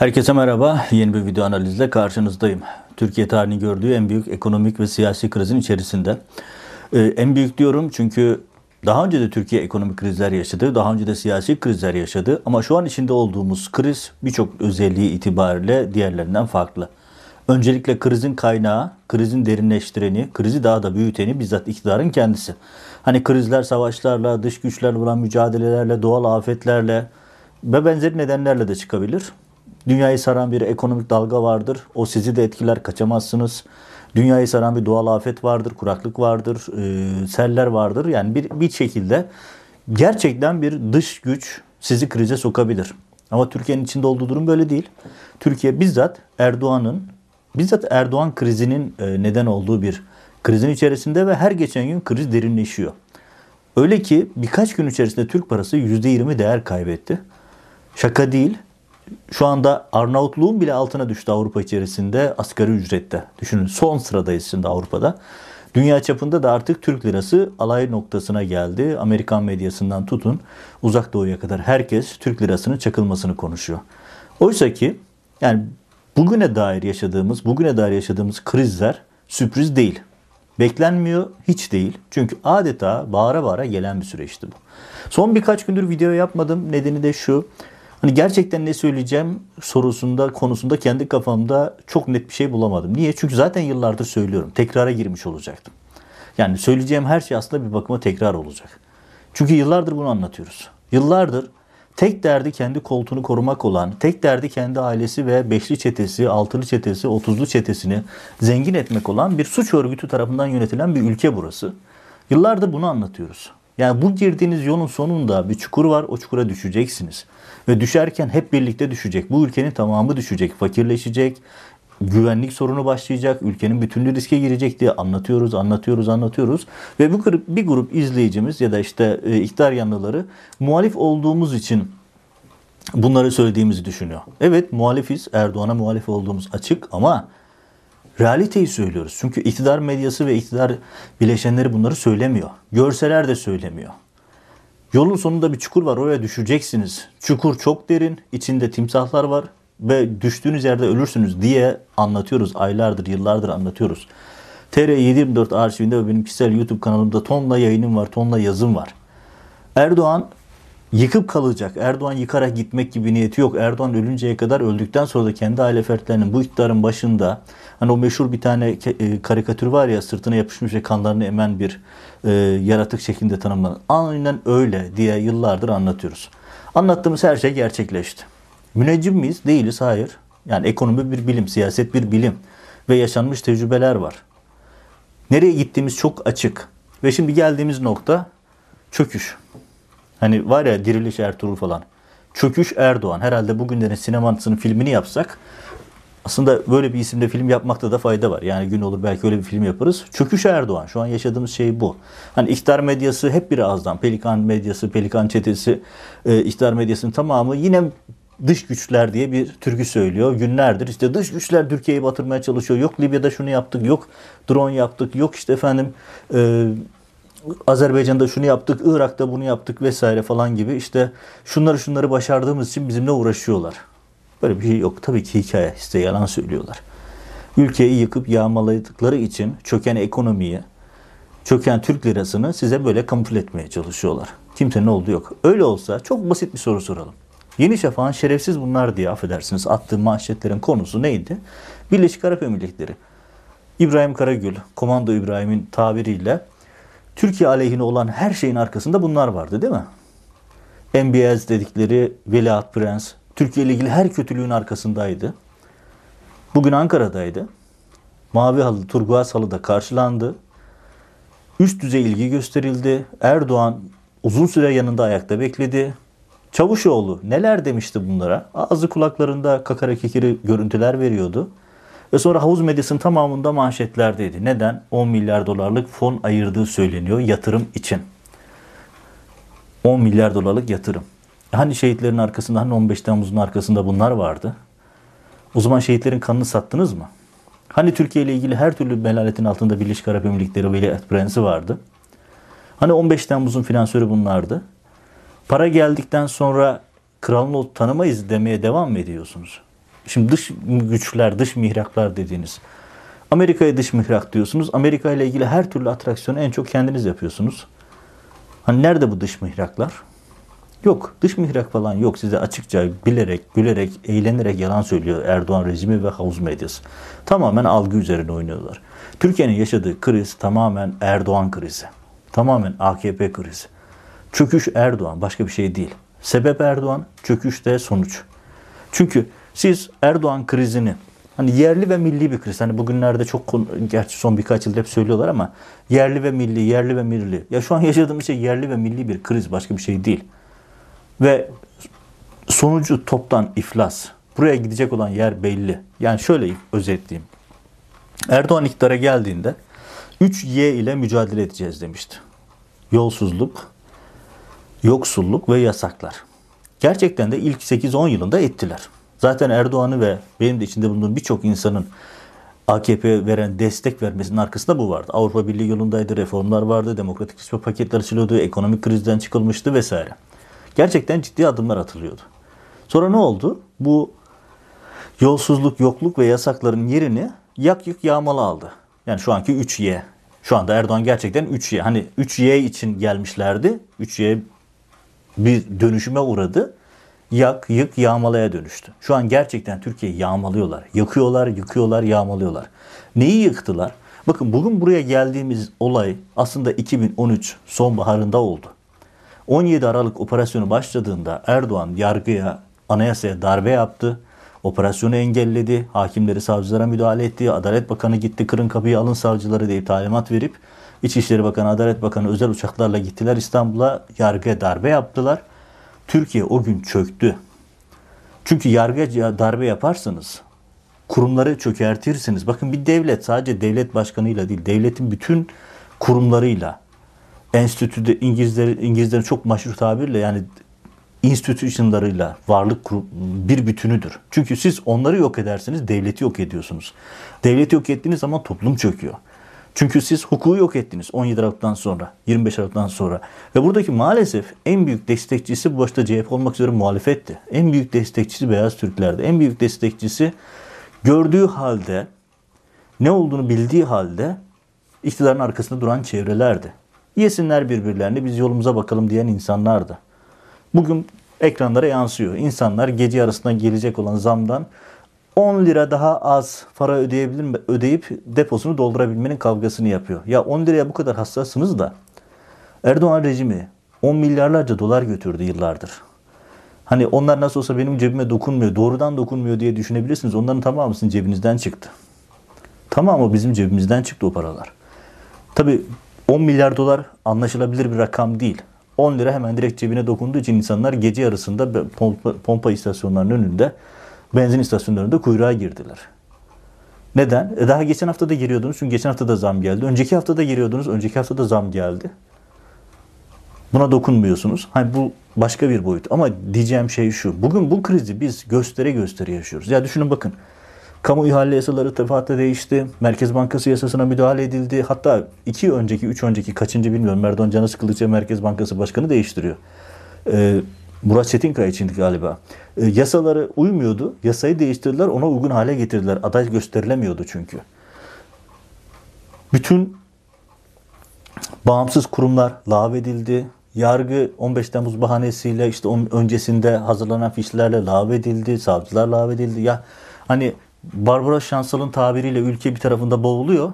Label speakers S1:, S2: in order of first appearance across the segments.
S1: Herkese merhaba. Yeni bir video analizle karşınızdayım. Türkiye tarihinin gördüğü en büyük ekonomik ve siyasi krizin içerisinde. Ee, en büyük diyorum çünkü daha önce de Türkiye ekonomik krizler yaşadı. Daha önce de siyasi krizler yaşadı. Ama şu an içinde olduğumuz kriz birçok özelliği itibariyle diğerlerinden farklı. Öncelikle krizin kaynağı, krizin derinleştireni, krizi daha da büyüteni bizzat iktidarın kendisi. Hani krizler savaşlarla, dış güçlerle olan mücadelelerle, doğal afetlerle ve benzeri nedenlerle de çıkabilir. Dünyayı saran bir ekonomik dalga vardır. O sizi de etkiler, kaçamazsınız. Dünyayı saran bir doğal afet vardır, kuraklık vardır, e, seller vardır. Yani bir, bir şekilde gerçekten bir dış güç sizi krize sokabilir. Ama Türkiye'nin içinde olduğu durum böyle değil. Türkiye bizzat Erdoğan'ın, bizzat Erdoğan krizinin e, neden olduğu bir krizin içerisinde ve her geçen gün kriz derinleşiyor. Öyle ki birkaç gün içerisinde Türk parası %20 değer kaybetti. Şaka değil. Şu anda Arnavutluğun bile altına düştü Avrupa içerisinde asgari ücrette. Düşünün son sıradayız şimdi Avrupa'da. Dünya çapında da artık Türk lirası alay noktasına geldi. Amerikan medyasından tutun uzak doğuya kadar herkes Türk lirasının çakılmasını konuşuyor. Oysa ki yani bugüne dair yaşadığımız, bugüne dair yaşadığımız krizler sürpriz değil. Beklenmiyor hiç değil. Çünkü adeta bağıra bağıra gelen bir süreçti bu. Son birkaç gündür video yapmadım. Nedeni de şu. Hani gerçekten ne söyleyeceğim sorusunda, konusunda kendi kafamda çok net bir şey bulamadım. Niye? Çünkü zaten yıllardır söylüyorum. Tekrara girmiş olacaktım. Yani söyleyeceğim her şey aslında bir bakıma tekrar olacak. Çünkü yıllardır bunu anlatıyoruz. Yıllardır tek derdi kendi koltuğunu korumak olan, tek derdi kendi ailesi ve beşli çetesi, altılı çetesi, otuzlu çetesini zengin etmek olan bir suç örgütü tarafından yönetilen bir ülke burası. Yıllardır bunu anlatıyoruz. Yani bu girdiğiniz yolun sonunda bir çukur var, o çukura düşeceksiniz. Ve düşerken hep birlikte düşecek. Bu ülkenin tamamı düşecek, fakirleşecek, güvenlik sorunu başlayacak, ülkenin bütünlüğü riske girecek diye anlatıyoruz, anlatıyoruz, anlatıyoruz. Ve bu grup, bir grup izleyicimiz ya da işte e, iktidar yanlıları muhalif olduğumuz için bunları söylediğimizi düşünüyor. Evet muhalifiz, Erdoğan'a muhalif olduğumuz açık ama realiteyi söylüyoruz. Çünkü iktidar medyası ve iktidar bileşenleri bunları söylemiyor. Görseler de söylemiyor. Yolun sonunda bir çukur var oraya düşeceksiniz. Çukur çok derin, içinde timsahlar var ve düştüğünüz yerde ölürsünüz diye anlatıyoruz. Aylardır, yıllardır anlatıyoruz. TR724 arşivinde ve benim kişisel YouTube kanalımda tonla yayınım var, tonla yazım var. Erdoğan yıkıp kalacak. Erdoğan yıkarak gitmek gibi niyeti yok. Erdoğan ölünceye kadar öldükten sonra da kendi aile fertlerinin bu iktidarın başında hani o meşhur bir tane e, karikatür var ya sırtına yapışmış ve kanlarını emen bir e, yaratık şeklinde tanımlanan. Aynen öyle diye yıllardır anlatıyoruz. Anlattığımız her şey gerçekleşti. Müneccim miyiz? Değiliz. Hayır. Yani ekonomi bir bilim, siyaset bir bilim ve yaşanmış tecrübeler var. Nereye gittiğimiz çok açık. Ve şimdi geldiğimiz nokta çöküş. Hani var ya Diriliş Ertuğrul falan. Çöküş Erdoğan. Herhalde bugünlerin sinemasının filmini yapsak aslında böyle bir isimde film yapmakta da fayda var. Yani gün olur belki öyle bir film yaparız. Çöküş Erdoğan. Şu an yaşadığımız şey bu. Hani iktidar medyası hep bir ağızdan. Pelikan medyası, Pelikan çetesi, e, iktidar medyasının tamamı yine dış güçler diye bir türkü söylüyor. Günlerdir işte dış güçler Türkiye'yi batırmaya çalışıyor. Yok Libya'da şunu yaptık, yok drone yaptık, yok işte efendim e, Azerbaycan'da şunu yaptık, Irak'ta bunu yaptık vesaire falan gibi işte şunları şunları başardığımız için bizimle uğraşıyorlar. Böyle bir şey yok. Tabii ki hikaye. işte yalan söylüyorlar. Ülkeyi yıkıp yağmaladıkları için çöken ekonomiyi, çöken Türk lirasını size böyle kamufle etmeye çalışıyorlar. Kimsenin olduğu yok. Öyle olsa çok basit bir soru soralım. Yeni Şafak'ın şerefsiz bunlar diye affedersiniz attığı manşetlerin konusu neydi? Birleşik Arap Emirlikleri. İbrahim Karagül, Komando İbrahim'in tabiriyle Türkiye aleyhine olan her şeyin arkasında bunlar vardı değil mi? MBS dedikleri Veliaht Prens, Türkiye ile ilgili her kötülüğün arkasındaydı. Bugün Ankara'daydı. Mavi halı, turkuaz halıda karşılandı. Üst düzey ilgi gösterildi. Erdoğan uzun süre yanında ayakta bekledi. Çavuşoğlu neler demişti bunlara? Ağzı kulaklarında kakara kekiri görüntüler veriyordu. Ve sonra havuz medyasının tamamında manşetlerdeydi. Neden? 10 milyar dolarlık fon ayırdığı söyleniyor yatırım için. 10 milyar dolarlık yatırım. Hani şehitlerin arkasında, hani 15 Temmuz'un arkasında bunlar vardı? O zaman şehitlerin kanını sattınız mı? Hani Türkiye ile ilgili her türlü melaletin altında Birleşik Arap Emirlikleri Veliaht Prensi vardı? Hani 15 Temmuz'un finansörü bunlardı? Para geldikten sonra kralını tanımayız demeye devam mı ediyorsunuz? Şimdi dış güçler, dış mihraklar dediğiniz. Amerika'ya dış mihrak diyorsunuz. Amerika ile ilgili her türlü atraksiyonu en çok kendiniz yapıyorsunuz. Hani nerede bu dış mihraklar? Yok. Dış mihrak falan yok. Size açıkça bilerek, gülerek, eğlenerek yalan söylüyor Erdoğan rejimi ve havuz medyası. Tamamen algı üzerine oynuyorlar. Türkiye'nin yaşadığı kriz tamamen Erdoğan krizi. Tamamen AKP krizi. Çöküş Erdoğan başka bir şey değil. Sebep Erdoğan, çöküş de sonuç. Çünkü siz Erdoğan krizini hani yerli ve milli bir kriz. Hani bugünlerde çok gerçi son birkaç yıldır hep söylüyorlar ama yerli ve milli, yerli ve milli. Ya şu an yaşadığımız şey yerli ve milli bir kriz başka bir şey değil. Ve sonucu toptan iflas. Buraya gidecek olan yer belli. Yani şöyle özetleyeyim. Erdoğan iktidara geldiğinde 3Y ile mücadele edeceğiz demişti. Yolsuzluk, yoksulluk ve yasaklar. Gerçekten de ilk 8-10 yılında ettiler. Zaten Erdoğan'ı ve benim de içinde bulunduğum birçok insanın AKP veren destek vermesinin arkasında bu vardı. Avrupa Birliği yolundaydı, reformlar vardı, demokratik kısmı paketler açılıyordu, ekonomik krizden çıkılmıştı vesaire. Gerçekten ciddi adımlar atılıyordu. Sonra ne oldu? Bu yolsuzluk, yokluk ve yasakların yerini yak yık yağmalı aldı. Yani şu anki 3Y. Şu anda Erdoğan gerçekten 3Y. Hani 3Y için gelmişlerdi. 3Y bir dönüşüme uğradı. Yak, yık, yağmalaya dönüştü. Şu an gerçekten Türkiye'yi yağmalıyorlar. Yakıyorlar, yıkıyorlar, yağmalıyorlar. Neyi yıktılar? Bakın bugün buraya geldiğimiz olay aslında 2013 sonbaharında oldu. 17 Aralık operasyonu başladığında Erdoğan yargıya, anayasaya darbe yaptı. Operasyonu engelledi. Hakimleri savcılara müdahale etti. Adalet Bakanı gitti kırın kapıyı alın savcıları deyip talimat verip İçişleri Bakanı, Adalet Bakanı özel uçaklarla gittiler İstanbul'a yargıya darbe yaptılar. Türkiye o gün çöktü. Çünkü yargıya darbe yaparsanız kurumları çökertirsiniz. Bakın bir devlet sadece devlet başkanıyla değil, devletin bütün kurumlarıyla, enstitüde İngilizler, İngilizlerin çok maşhur tabirle yani institutionlarıyla varlık bir bütünüdür. Çünkü siz onları yok ederseniz devleti yok ediyorsunuz. Devleti yok ettiğiniz zaman toplum çöküyor. Çünkü siz hukuku yok ettiniz 17 Aralık'tan sonra, 25 Aralık'tan sonra. Ve buradaki maalesef en büyük destekçisi bu başta CHP olmak üzere muhalefetti. En büyük destekçisi Beyaz Türklerdi. En büyük destekçisi gördüğü halde, ne olduğunu bildiği halde iktidarın arkasında duran çevrelerdi. Yesinler birbirlerini biz yolumuza bakalım diyen insanlardı. Bugün ekranlara yansıyor. İnsanlar gece yarısına gelecek olan zamdan 10 lira daha az para ödeyebilir mi? ödeyip deposunu doldurabilmenin kavgasını yapıyor. Ya 10 liraya bu kadar hassassınız da Erdoğan rejimi 10 milyarlarca dolar götürdü yıllardır. Hani onlar nasıl olsa benim cebime dokunmuyor, doğrudan dokunmuyor diye düşünebilirsiniz. Onların tamamı sizin cebinizden çıktı. Tamamı bizim cebimizden çıktı o paralar. Tabi 10 milyar dolar anlaşılabilir bir rakam değil. 10 lira hemen direkt cebine dokunduğu için insanlar gece yarısında pompa, pompa istasyonlarının önünde benzin istasyonlarında kuyruğa girdiler. Neden? E daha geçen hafta da giriyordunuz çünkü geçen hafta da zam geldi. Önceki hafta da giriyordunuz, önceki hafta da zam geldi. Buna dokunmuyorsunuz. Hani bu başka bir boyut. Ama diyeceğim şey şu. Bugün bu krizi biz göstere göstere yaşıyoruz. Ya düşünün bakın. Kamu ihale yasaları defaatle değişti. Merkez Bankası yasasına müdahale edildi. Hatta iki önceki, üç önceki, kaçıncı bilmiyorum. Erdoğan canı sıkıldıkça Merkez Bankası Başkanı değiştiriyor. Ee, Murat Çetinkaya için galiba. E, yasaları uymuyordu. Yasayı değiştirdiler. Ona uygun hale getirdiler. Aday gösterilemiyordu çünkü. Bütün bağımsız kurumlar lağvedildi. Yargı 15 Temmuz bahanesiyle işte öncesinde hazırlanan fişlerle lağvedildi. Savcılar lağvedildi. Ya hani Barbara Şansal'ın tabiriyle ülke bir tarafında boğuluyor.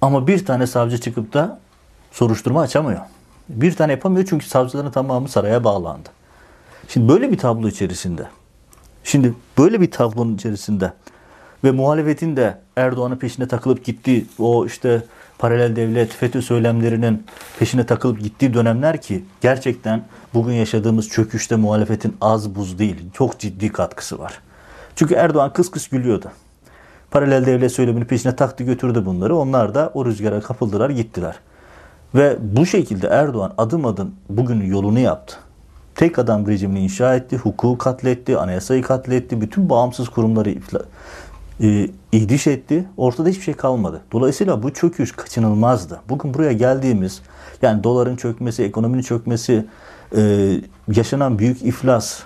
S1: Ama bir tane savcı çıkıp da soruşturma açamıyor. Bir tane yapamıyor çünkü savcıların tamamı saraya bağlandı. Şimdi böyle bir tablo içerisinde, şimdi böyle bir tablonun içerisinde ve muhalefetin de Erdoğan'ın peşine takılıp gittiği o işte paralel devlet, FETÖ söylemlerinin peşine takılıp gittiği dönemler ki gerçekten bugün yaşadığımız çöküşte muhalefetin az buz değil, çok ciddi katkısı var. Çünkü Erdoğan kıs kıs gülüyordu. Paralel devlet söylemini peşine taktı götürdü bunları. Onlar da o rüzgara kapıldılar gittiler. Ve bu şekilde Erdoğan adım adım bugün yolunu yaptı. Tek adam rejimini inşa etti, hukuku katletti, anayasayı katletti, bütün bağımsız kurumları e, ihdiş etti. Ortada hiçbir şey kalmadı. Dolayısıyla bu çöküş kaçınılmazdı. Bugün buraya geldiğimiz, yani doların çökmesi, ekonominin çökmesi, e, yaşanan büyük iflas,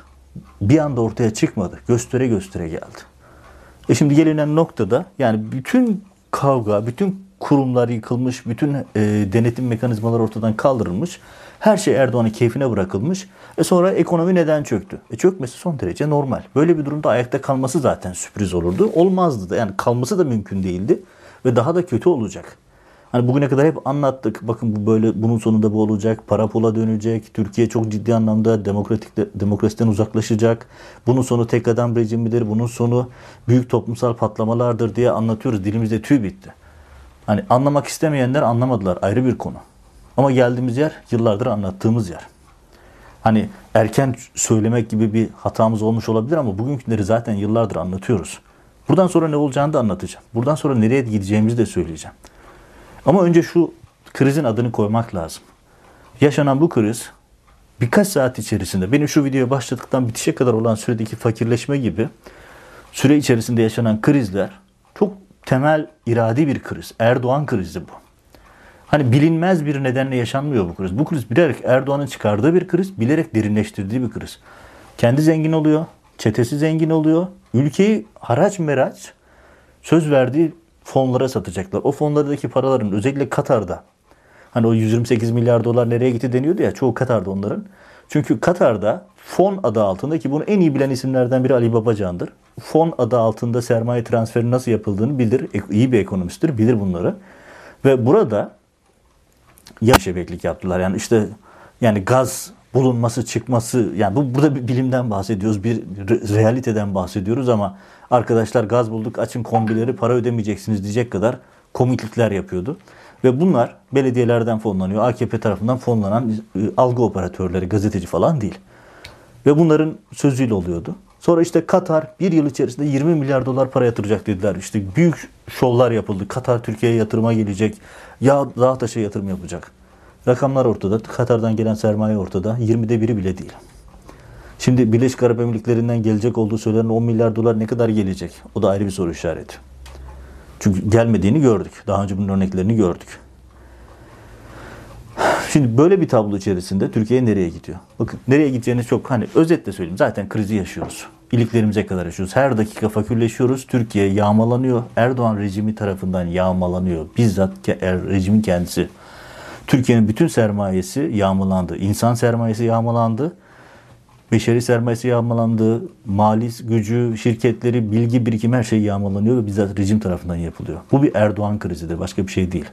S1: bir anda ortaya çıkmadı. Göstere göstere geldi. E şimdi gelinen noktada yani bütün kavga, bütün kurumlar yıkılmış, bütün e, denetim mekanizmaları ortadan kaldırılmış. Her şey Erdoğan'ın keyfine bırakılmış. E sonra ekonomi neden çöktü? E çökmesi son derece normal. Böyle bir durumda ayakta kalması zaten sürpriz olurdu. Olmazdı da yani kalması da mümkün değildi ve daha da kötü olacak. Hani bugüne kadar hep anlattık. Bakın bu böyle bunun sonunda bu olacak. Para pula dönecek. Türkiye çok ciddi anlamda demokratik demokrasiden uzaklaşacak. Bunun sonu tek adam rejimidir. Bunun sonu büyük toplumsal patlamalardır diye anlatıyoruz. Dilimizde tüy bitti. Hani anlamak istemeyenler anlamadılar. Ayrı bir konu. Ama geldiğimiz yer yıllardır anlattığımız yer. Hani erken söylemek gibi bir hatamız olmuş olabilir ama bugünküleri zaten yıllardır anlatıyoruz. Buradan sonra ne olacağını da anlatacağım. Buradan sonra nereye gideceğimizi de söyleyeceğim. Ama önce şu krizin adını koymak lazım. Yaşanan bu kriz birkaç saat içerisinde benim şu videoya başladıktan bitişe kadar olan süredeki fakirleşme gibi süre içerisinde yaşanan krizler temel iradi bir kriz. Erdoğan krizi bu. Hani bilinmez bir nedenle yaşanmıyor bu kriz. Bu kriz bilerek Erdoğan'ın çıkardığı bir kriz, bilerek derinleştirdiği bir kriz. Kendi zengin oluyor, çetesi zengin oluyor. Ülkeyi haraç meraç söz verdiği fonlara satacaklar. O fonlardaki paraların özellikle Katar'da hani o 128 milyar dolar nereye gitti deniyordu ya çoğu Katar'da onların. Çünkü Katar'da fon adı altında ki bunu en iyi bilen isimlerden biri Ali Babacan'dır. Fon adı altında sermaye transferi nasıl yapıldığını bilir. İyi bir ekonomisttir, bilir bunları. Ve burada ya şebeklik yaptılar. Yani işte yani gaz bulunması, çıkması yani bu burada bir bilimden bahsediyoruz, bir realiteden bahsediyoruz ama arkadaşlar gaz bulduk, açın kombileri, para ödemeyeceksiniz diyecek kadar komiklikler yapıyordu. Ve bunlar belediyelerden fonlanıyor. AKP tarafından fonlanan e, algı operatörleri, gazeteci falan değil. Ve bunların sözüyle oluyordu. Sonra işte Katar bir yıl içerisinde 20 milyar dolar para yatıracak dediler. İşte büyük şovlar yapıldı. Katar Türkiye'ye yatırıma gelecek. Ya dağ taşa yatırım yapacak. Rakamlar ortada. Katar'dan gelen sermaye ortada. 20'de biri bile değil. Şimdi Birleşik Arap Emirlikleri'nden gelecek olduğu söylenen 10 milyar dolar ne kadar gelecek? O da ayrı bir soru işareti. Çünkü gelmediğini gördük. Daha önce bunun örneklerini gördük. Şimdi böyle bir tablo içerisinde Türkiye nereye gidiyor? Bakın nereye gideceğini çok hani özetle söyleyeyim. Zaten krizi yaşıyoruz. İliklerimize kadar yaşıyoruz. Her dakika fakirleşiyoruz. Türkiye yağmalanıyor. Erdoğan rejimi tarafından yağmalanıyor. Bizzat er, rejimin kendisi. Türkiye'nin bütün sermayesi yağmalandı. İnsan sermayesi yağmalandı. Beşeri sermayesi yağmalandı. Mali gücü, şirketleri, bilgi birikimi her şey yağmalanıyor ve bizzat rejim tarafından yapılıyor. Bu bir Erdoğan krizidir. Başka bir şey değil.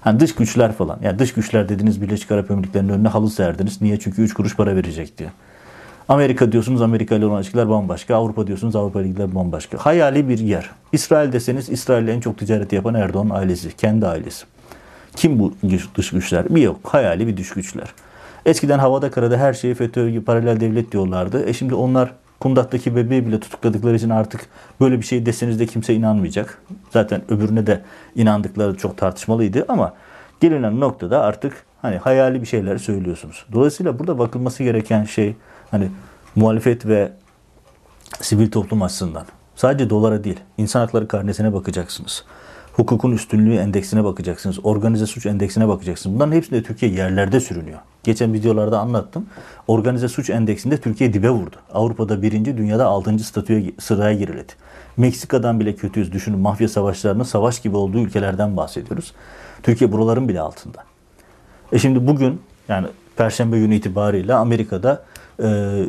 S1: Hani dış güçler falan. Yani dış güçler dediniz Birleşik Arap Emirlikleri'nin önüne halı serdiniz. Niye? Çünkü 3 kuruş para verecek diye. Amerika diyorsunuz Amerika ile olan ilişkiler bambaşka. Avrupa diyorsunuz Avrupa ile ilişkiler bambaşka. Hayali bir yer. İsrail deseniz İsrail en çok ticareti yapan Erdoğan ailesi. Kendi ailesi. Kim bu dış güçler? Bir yok. Hayali bir dış güçler. Eskiden havada karada her şeyi FETÖ paralel devlet diyorlardı. E şimdi onlar kundaktaki bebeği bile tutukladıkları için artık böyle bir şey deseniz de kimse inanmayacak. Zaten öbürüne de inandıkları çok tartışmalıydı ama gelinen noktada artık hani hayali bir şeyler söylüyorsunuz. Dolayısıyla burada bakılması gereken şey hani muhalefet ve sivil toplum açısından sadece dolara değil insan hakları karnesine bakacaksınız. Hukukun üstünlüğü endeksine bakacaksınız. Organize suç endeksine bakacaksınız. Bunların hepsinde Türkiye yerlerde sürünüyor. Geçen videolarda anlattım. Organize suç endeksinde Türkiye dibe vurdu. Avrupa'da birinci, dünyada altıncı statüye sıraya girildi. Meksika'dan bile kötüyüz. Düşünün mafya savaşlarının savaş gibi olduğu ülkelerden bahsediyoruz. Türkiye buraların bile altında. E şimdi bugün yani Perşembe günü itibariyle Amerika'da e,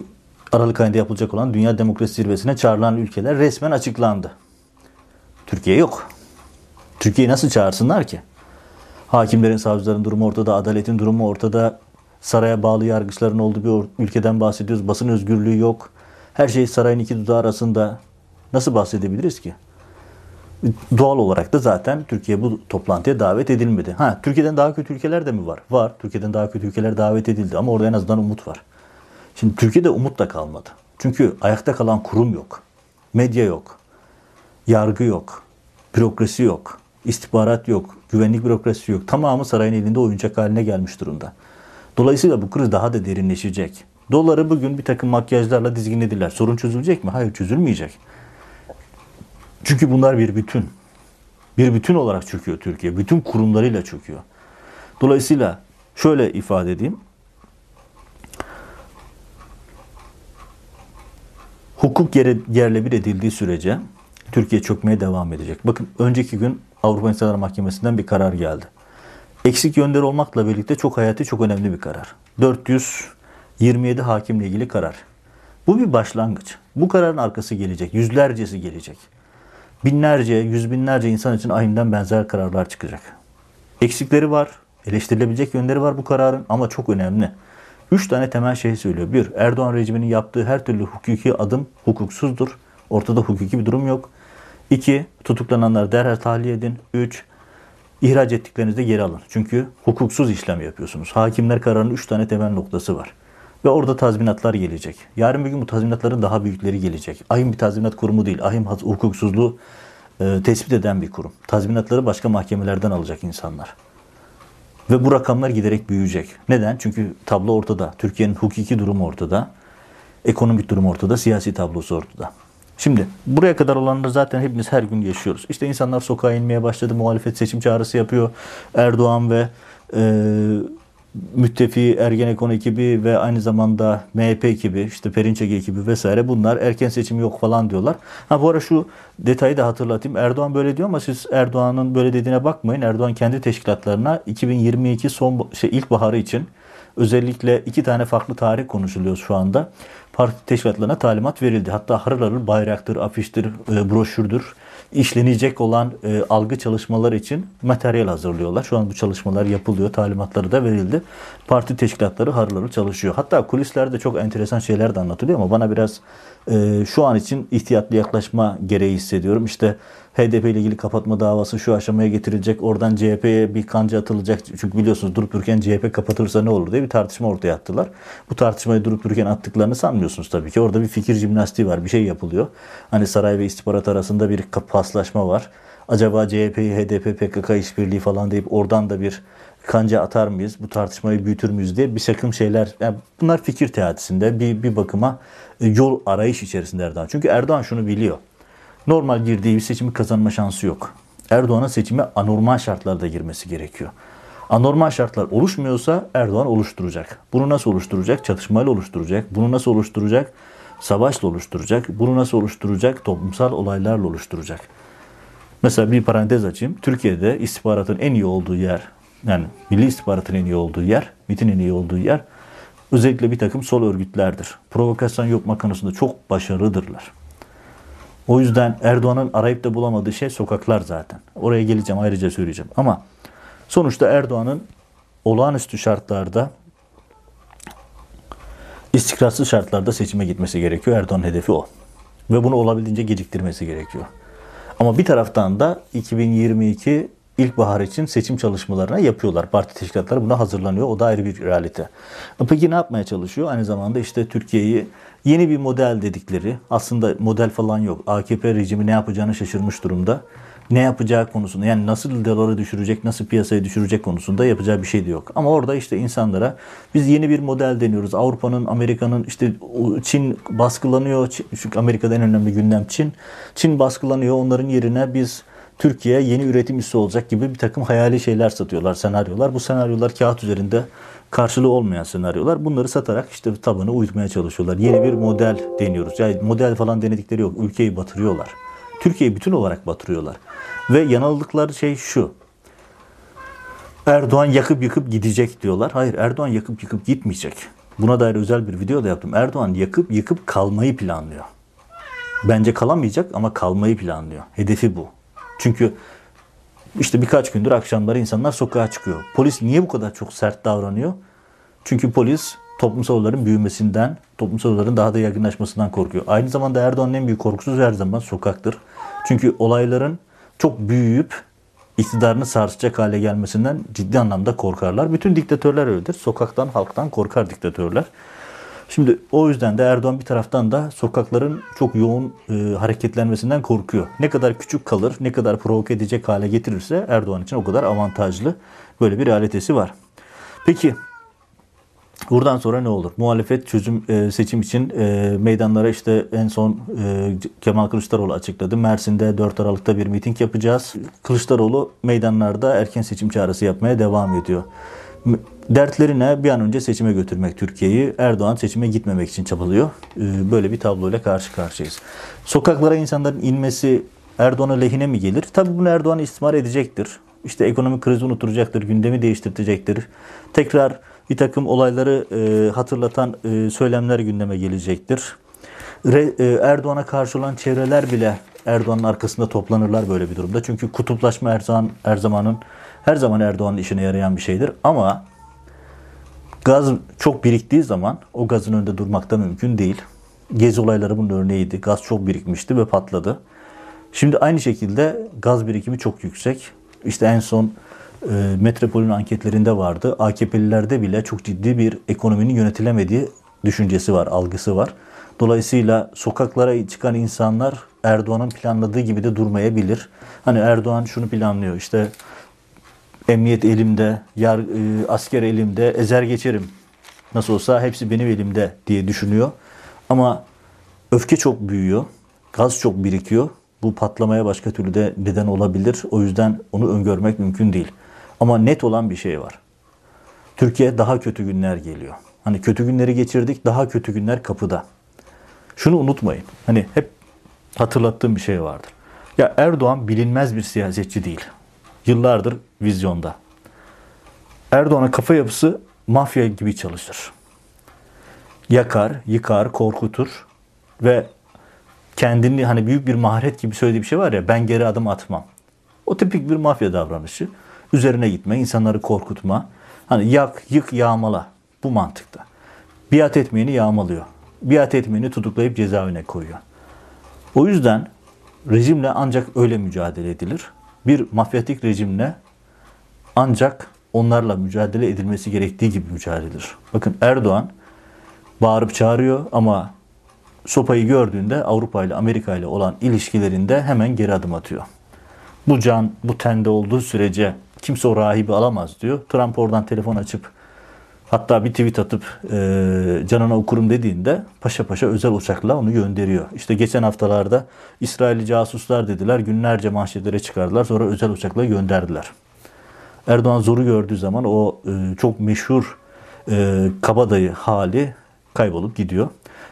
S1: Aralık ayında yapılacak olan Dünya Demokrasi Zirvesi'ne çağrılan ülkeler resmen açıklandı. Türkiye yok. Türkiye'yi nasıl çağırsınlar ki? Hakimlerin, savcıların durumu ortada, adaletin durumu ortada, saraya bağlı yargıçların olduğu bir ülkeden bahsediyoruz. Basın özgürlüğü yok. Her şey sarayın iki dudağı arasında. Nasıl bahsedebiliriz ki? Doğal olarak da zaten Türkiye bu toplantıya davet edilmedi. Ha, Türkiye'den daha kötü ülkeler de mi var? Var. Türkiye'den daha kötü ülkeler davet edildi ama orada en azından umut var. Şimdi Türkiye'de umut da kalmadı. Çünkü ayakta kalan kurum yok. Medya yok. Yargı yok. Bürokrasi yok. istihbarat yok. Güvenlik bürokrasisi yok. Tamamı sarayın elinde oyuncak haline gelmiş durumda. Dolayısıyla bu kriz daha da derinleşecek. Doları bugün bir takım makyajlarla dizginlediler. Sorun çözülecek mi? Hayır çözülmeyecek. Çünkü bunlar bir bütün. Bir bütün olarak çöküyor Türkiye. Bütün kurumlarıyla çöküyor. Dolayısıyla şöyle ifade edeyim. hukuk yere, yerle bir edildiği sürece Türkiye çökmeye devam edecek. Bakın önceki gün Avrupa İnsan Hakları Mahkemesi'nden bir karar geldi. Eksik yönleri olmakla birlikte çok hayati, çok önemli bir karar. 427 hakimle ilgili karar. Bu bir başlangıç. Bu kararın arkası gelecek. Yüzlercesi gelecek. Binlerce, yüz binlerce insan için aynen benzer kararlar çıkacak. Eksikleri var, eleştirilebilecek yönleri var bu kararın ama çok önemli. Üç tane temel şey söylüyor. Bir, Erdoğan rejiminin yaptığı her türlü hukuki adım hukuksuzdur. Ortada hukuki bir durum yok. İki, tutuklananları derhal tahliye edin. Üç, ihraç ettiklerinizde geri alın. Çünkü hukuksuz işlem yapıyorsunuz. Hakimler kararının üç tane temel noktası var. Ve orada tazminatlar gelecek. Yarın bir gün bu tazminatların daha büyükleri gelecek. Ahim bir tazminat kurumu değil. Ahim hukuksuzluğu e, tespit eden bir kurum. Tazminatları başka mahkemelerden alacak insanlar. Ve bu rakamlar giderek büyüyecek. Neden? Çünkü tablo ortada. Türkiye'nin hukuki durumu ortada. Ekonomik durum ortada. Siyasi tablosu ortada. Şimdi buraya kadar olanları zaten hepimiz her gün yaşıyoruz. İşte insanlar sokağa inmeye başladı. Muhalefet seçim çağrısı yapıyor. Erdoğan ve e, müttefi Ergenekon ekibi ve aynı zamanda MHP ekibi, işte Perinçek ekibi vesaire bunlar erken seçim yok falan diyorlar. Ha bu ara şu detayı da hatırlatayım. Erdoğan böyle diyor ama siz Erdoğan'ın böyle dediğine bakmayın. Erdoğan kendi teşkilatlarına 2022 son şey ilkbaharı için özellikle iki tane farklı tarih konuşuluyor şu anda. Parti teşkilatlarına talimat verildi. Hatta harıl harıl bayraktır, afiştir, e, broşürdür işlenecek olan e, algı çalışmaları için materyal hazırlıyorlar. Şu an bu çalışmalar yapılıyor. Talimatları da verildi. Parti teşkilatları harları çalışıyor. Hatta kulislerde çok enteresan şeyler de anlatılıyor ama bana biraz e, şu an için ihtiyatlı yaklaşma gereği hissediyorum. İşte HDP ile ilgili kapatma davası şu aşamaya getirilecek. Oradan CHP'ye bir kanca atılacak. Çünkü biliyorsunuz durup dururken CHP kapatırsa ne olur diye bir tartışma ortaya attılar. Bu tartışmayı durup dururken attıklarını sanmıyorsunuz tabii ki. Orada bir fikir jimnastiği var. Bir şey yapılıyor. Hani saray ve istihbarat arasında bir paslaşma var. Acaba CHP'yi HDP PKK işbirliği falan deyip oradan da bir kanca atar mıyız? Bu tartışmayı büyütür müyüz diye bir takım şeyler. Yani bunlar fikir teatisinde bir, bir bakıma yol arayış içerisinde Erdoğan. Çünkü Erdoğan şunu biliyor. Normal girdiği bir seçimi kazanma şansı yok. Erdoğan'ın seçime anormal şartlarda girmesi gerekiyor. Anormal şartlar oluşmuyorsa Erdoğan oluşturacak. Bunu nasıl oluşturacak? Çatışmayla oluşturacak. Bunu nasıl oluşturacak? Savaşla oluşturacak. Bunu nasıl oluşturacak? Toplumsal olaylarla oluşturacak. Mesela bir parantez açayım. Türkiye'de istihbaratın en iyi olduğu yer, yani milli istihbaratın en iyi olduğu yer, MIT'in en iyi olduğu yer özellikle bir takım sol örgütlerdir. Provokasyon yapma konusunda çok başarılıdırlar. O yüzden Erdoğan'ın arayıp da bulamadığı şey sokaklar zaten. Oraya geleceğim ayrıca söyleyeceğim. Ama sonuçta Erdoğan'ın olağanüstü şartlarda istikrarsız şartlarda seçime gitmesi gerekiyor. Erdoğan'ın hedefi o. Ve bunu olabildiğince geciktirmesi gerekiyor. Ama bir taraftan da 2022 ilkbahar için seçim çalışmalarına yapıyorlar. Parti teşkilatları buna hazırlanıyor. O da ayrı bir realite. Peki ne yapmaya çalışıyor? Aynı zamanda işte Türkiye'yi Yeni bir model dedikleri aslında model falan yok. AKP rejimi ne yapacağını şaşırmış durumda. Ne yapacağı konusunda yani nasıl doları düşürecek, nasıl piyasayı düşürecek konusunda yapacağı bir şey de yok. Ama orada işte insanlara biz yeni bir model deniyoruz. Avrupa'nın, Amerika'nın işte Çin baskılanıyor. Çünkü Amerika'da en önemli gündem Çin. Çin baskılanıyor. Onların yerine biz Türkiye yeni üretim üssü olacak gibi bir takım hayali şeyler satıyorlar, senaryolar. Bu senaryolar kağıt üzerinde karşılığı olmayan senaryolar. Bunları satarak işte tabanı uyutmaya çalışıyorlar. Yeni bir model deniyoruz. Yani model falan denedikleri yok. Ülkeyi batırıyorlar. Türkiye'yi bütün olarak batırıyorlar. Ve yanıldıkları şey şu. Erdoğan yakıp yıkıp gidecek diyorlar. Hayır Erdoğan yakıp yıkıp gitmeyecek. Buna dair özel bir video da yaptım. Erdoğan yakıp yıkıp kalmayı planlıyor. Bence kalamayacak ama kalmayı planlıyor. Hedefi bu. Çünkü işte birkaç gündür akşamları insanlar sokağa çıkıyor. Polis niye bu kadar çok sert davranıyor? Çünkü polis toplumsal olayların büyümesinden, toplumsal olayların daha da yaygınlaşmasından korkuyor. Aynı zamanda Erdoğan'ın en büyük korkusu her zaman sokaktır. Çünkü olayların çok büyüyüp iktidarını sarsacak hale gelmesinden ciddi anlamda korkarlar. Bütün diktatörler öyledir. Sokaktan, halktan korkar diktatörler. Şimdi o yüzden de Erdoğan bir taraftan da sokakların çok yoğun e, hareketlenmesinden korkuyor. Ne kadar küçük kalır, ne kadar provoke edecek hale getirirse Erdoğan için o kadar avantajlı. Böyle bir realitesi var. Peki Buradan sonra ne olur? Muhalefet çözüm e, seçim için e, meydanlara işte en son e, Kemal Kılıçdaroğlu açıkladı. Mersin'de 4 Aralık'ta bir miting yapacağız. Kılıçdaroğlu meydanlarda erken seçim çağrısı yapmaya devam ediyor. Dertlerine bir an önce seçime götürmek Türkiye'yi. Erdoğan seçime gitmemek için çabalıyor. Ee, böyle bir tabloyla karşı karşıyayız. Sokaklara insanların inmesi Erdoğan'a lehine mi gelir? Tabii bunu Erdoğan istismar edecektir. İşte ekonomik krizi unutturacaktır, gündemi değiştirecektir. Tekrar bir takım olayları e, hatırlatan e, söylemler gündeme gelecektir. E, Erdoğan'a karşı olan çevreler bile Erdoğan'ın arkasında toplanırlar böyle bir durumda. Çünkü kutuplaşma her zaman her zamanın her zaman Erdoğan'ın işine yarayan bir şeydir. Ama gaz çok biriktiği zaman o gazın önünde durmak da mümkün değil. Gezi olayları bunun örneğiydi. Gaz çok birikmişti ve patladı. Şimdi aynı şekilde gaz birikimi çok yüksek. İşte en son e, Metropol'ün anketlerinde vardı. AKP'lilerde bile çok ciddi bir ekonominin yönetilemediği düşüncesi var, algısı var. Dolayısıyla sokaklara çıkan insanlar Erdoğan'ın planladığı gibi de durmayabilir. Hani Erdoğan şunu planlıyor işte emniyet elimde, yar, e, asker elimde, ezer geçerim. Nasıl olsa hepsi benim elimde diye düşünüyor. Ama öfke çok büyüyor, gaz çok birikiyor. Bu patlamaya başka türlü de neden olabilir. O yüzden onu öngörmek mümkün değil. Ama net olan bir şey var. Türkiye daha kötü günler geliyor. Hani kötü günleri geçirdik, daha kötü günler kapıda. Şunu unutmayın. Hani hep hatırlattığım bir şey vardır. Ya Erdoğan bilinmez bir siyasetçi değil. Yıllardır vizyonda. Erdoğan'ın kafa yapısı mafya gibi çalışır. Yakar, yıkar, korkutur ve kendini hani büyük bir maharet gibi söylediği bir şey var ya ben geri adım atmam. O tipik bir mafya davranışı. Üzerine gitme, insanları korkutma. Hani yak, yık, yağmala. Bu mantıkta. Biat etmeyeni yağmalıyor. Biat etmeyeni tutuklayıp cezaevine koyuyor. O yüzden rejimle ancak öyle mücadele edilir. Bir mafyatik rejimle ancak onlarla mücadele edilmesi gerektiği gibi mücadele edilir. Bakın Erdoğan bağırıp çağırıyor ama sopayı gördüğünde Avrupa ile Amerika ile olan ilişkilerinde hemen geri adım atıyor. Bu can bu tende olduğu sürece kimse o rahibi alamaz diyor. Trump oradan telefon açıp hatta bir tweet atıp e, canına okurum dediğinde paşa paşa özel uçakla onu gönderiyor. İşte geçen haftalarda İsrailli casuslar dediler günlerce manşetlere çıkardılar sonra özel uçakla gönderdiler. Erdoğan zoru gördüğü zaman o e, çok meşhur e, kabadayı hali kaybolup gidiyor.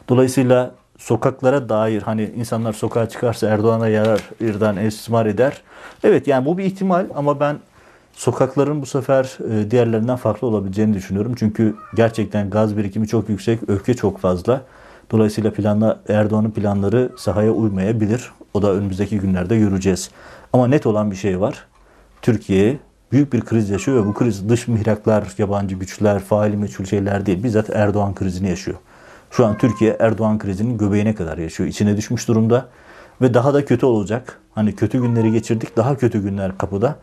S1: Dolayısıyla sokaklara dair hani insanlar sokağa çıkarsa Erdoğan'a yarar, İrdan istismar eder. Evet yani bu bir ihtimal ama ben sokakların bu sefer e, diğerlerinden farklı olabileceğini düşünüyorum. Çünkü gerçekten gaz birikimi çok yüksek, öfke çok fazla. Dolayısıyla planla Erdoğan'ın planları sahaya uymayabilir. O da önümüzdeki günlerde göreceğiz. Ama net olan bir şey var. Türkiye büyük bir kriz yaşıyor ve bu kriz dış mihraklar, yabancı güçler, faili meçhul şeyler değil. Bizzat Erdoğan krizini yaşıyor. Şu an Türkiye Erdoğan krizinin göbeğine kadar yaşıyor. İçine düşmüş durumda ve daha da kötü olacak. Hani kötü günleri geçirdik, daha kötü günler kapıda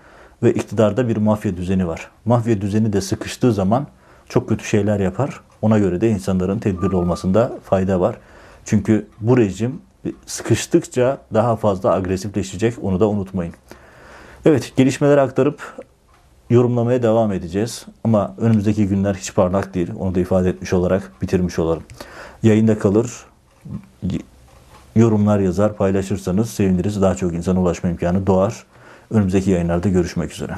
S1: ve iktidarda bir mafya düzeni var. Mafya düzeni de sıkıştığı zaman çok kötü şeyler yapar. Ona göre de insanların tedbirli olmasında fayda var. Çünkü bu rejim sıkıştıkça daha fazla agresifleşecek. Onu da unutmayın. Evet, gelişmeleri aktarıp yorumlamaya devam edeceğiz. Ama önümüzdeki günler hiç parlak değil. Onu da ifade etmiş olarak bitirmiş olalım. Yayında kalır, yorumlar yazar, paylaşırsanız seviniriz. Daha çok insana ulaşma imkanı doğar. Önümüzdeki yayınlarda görüşmek üzere.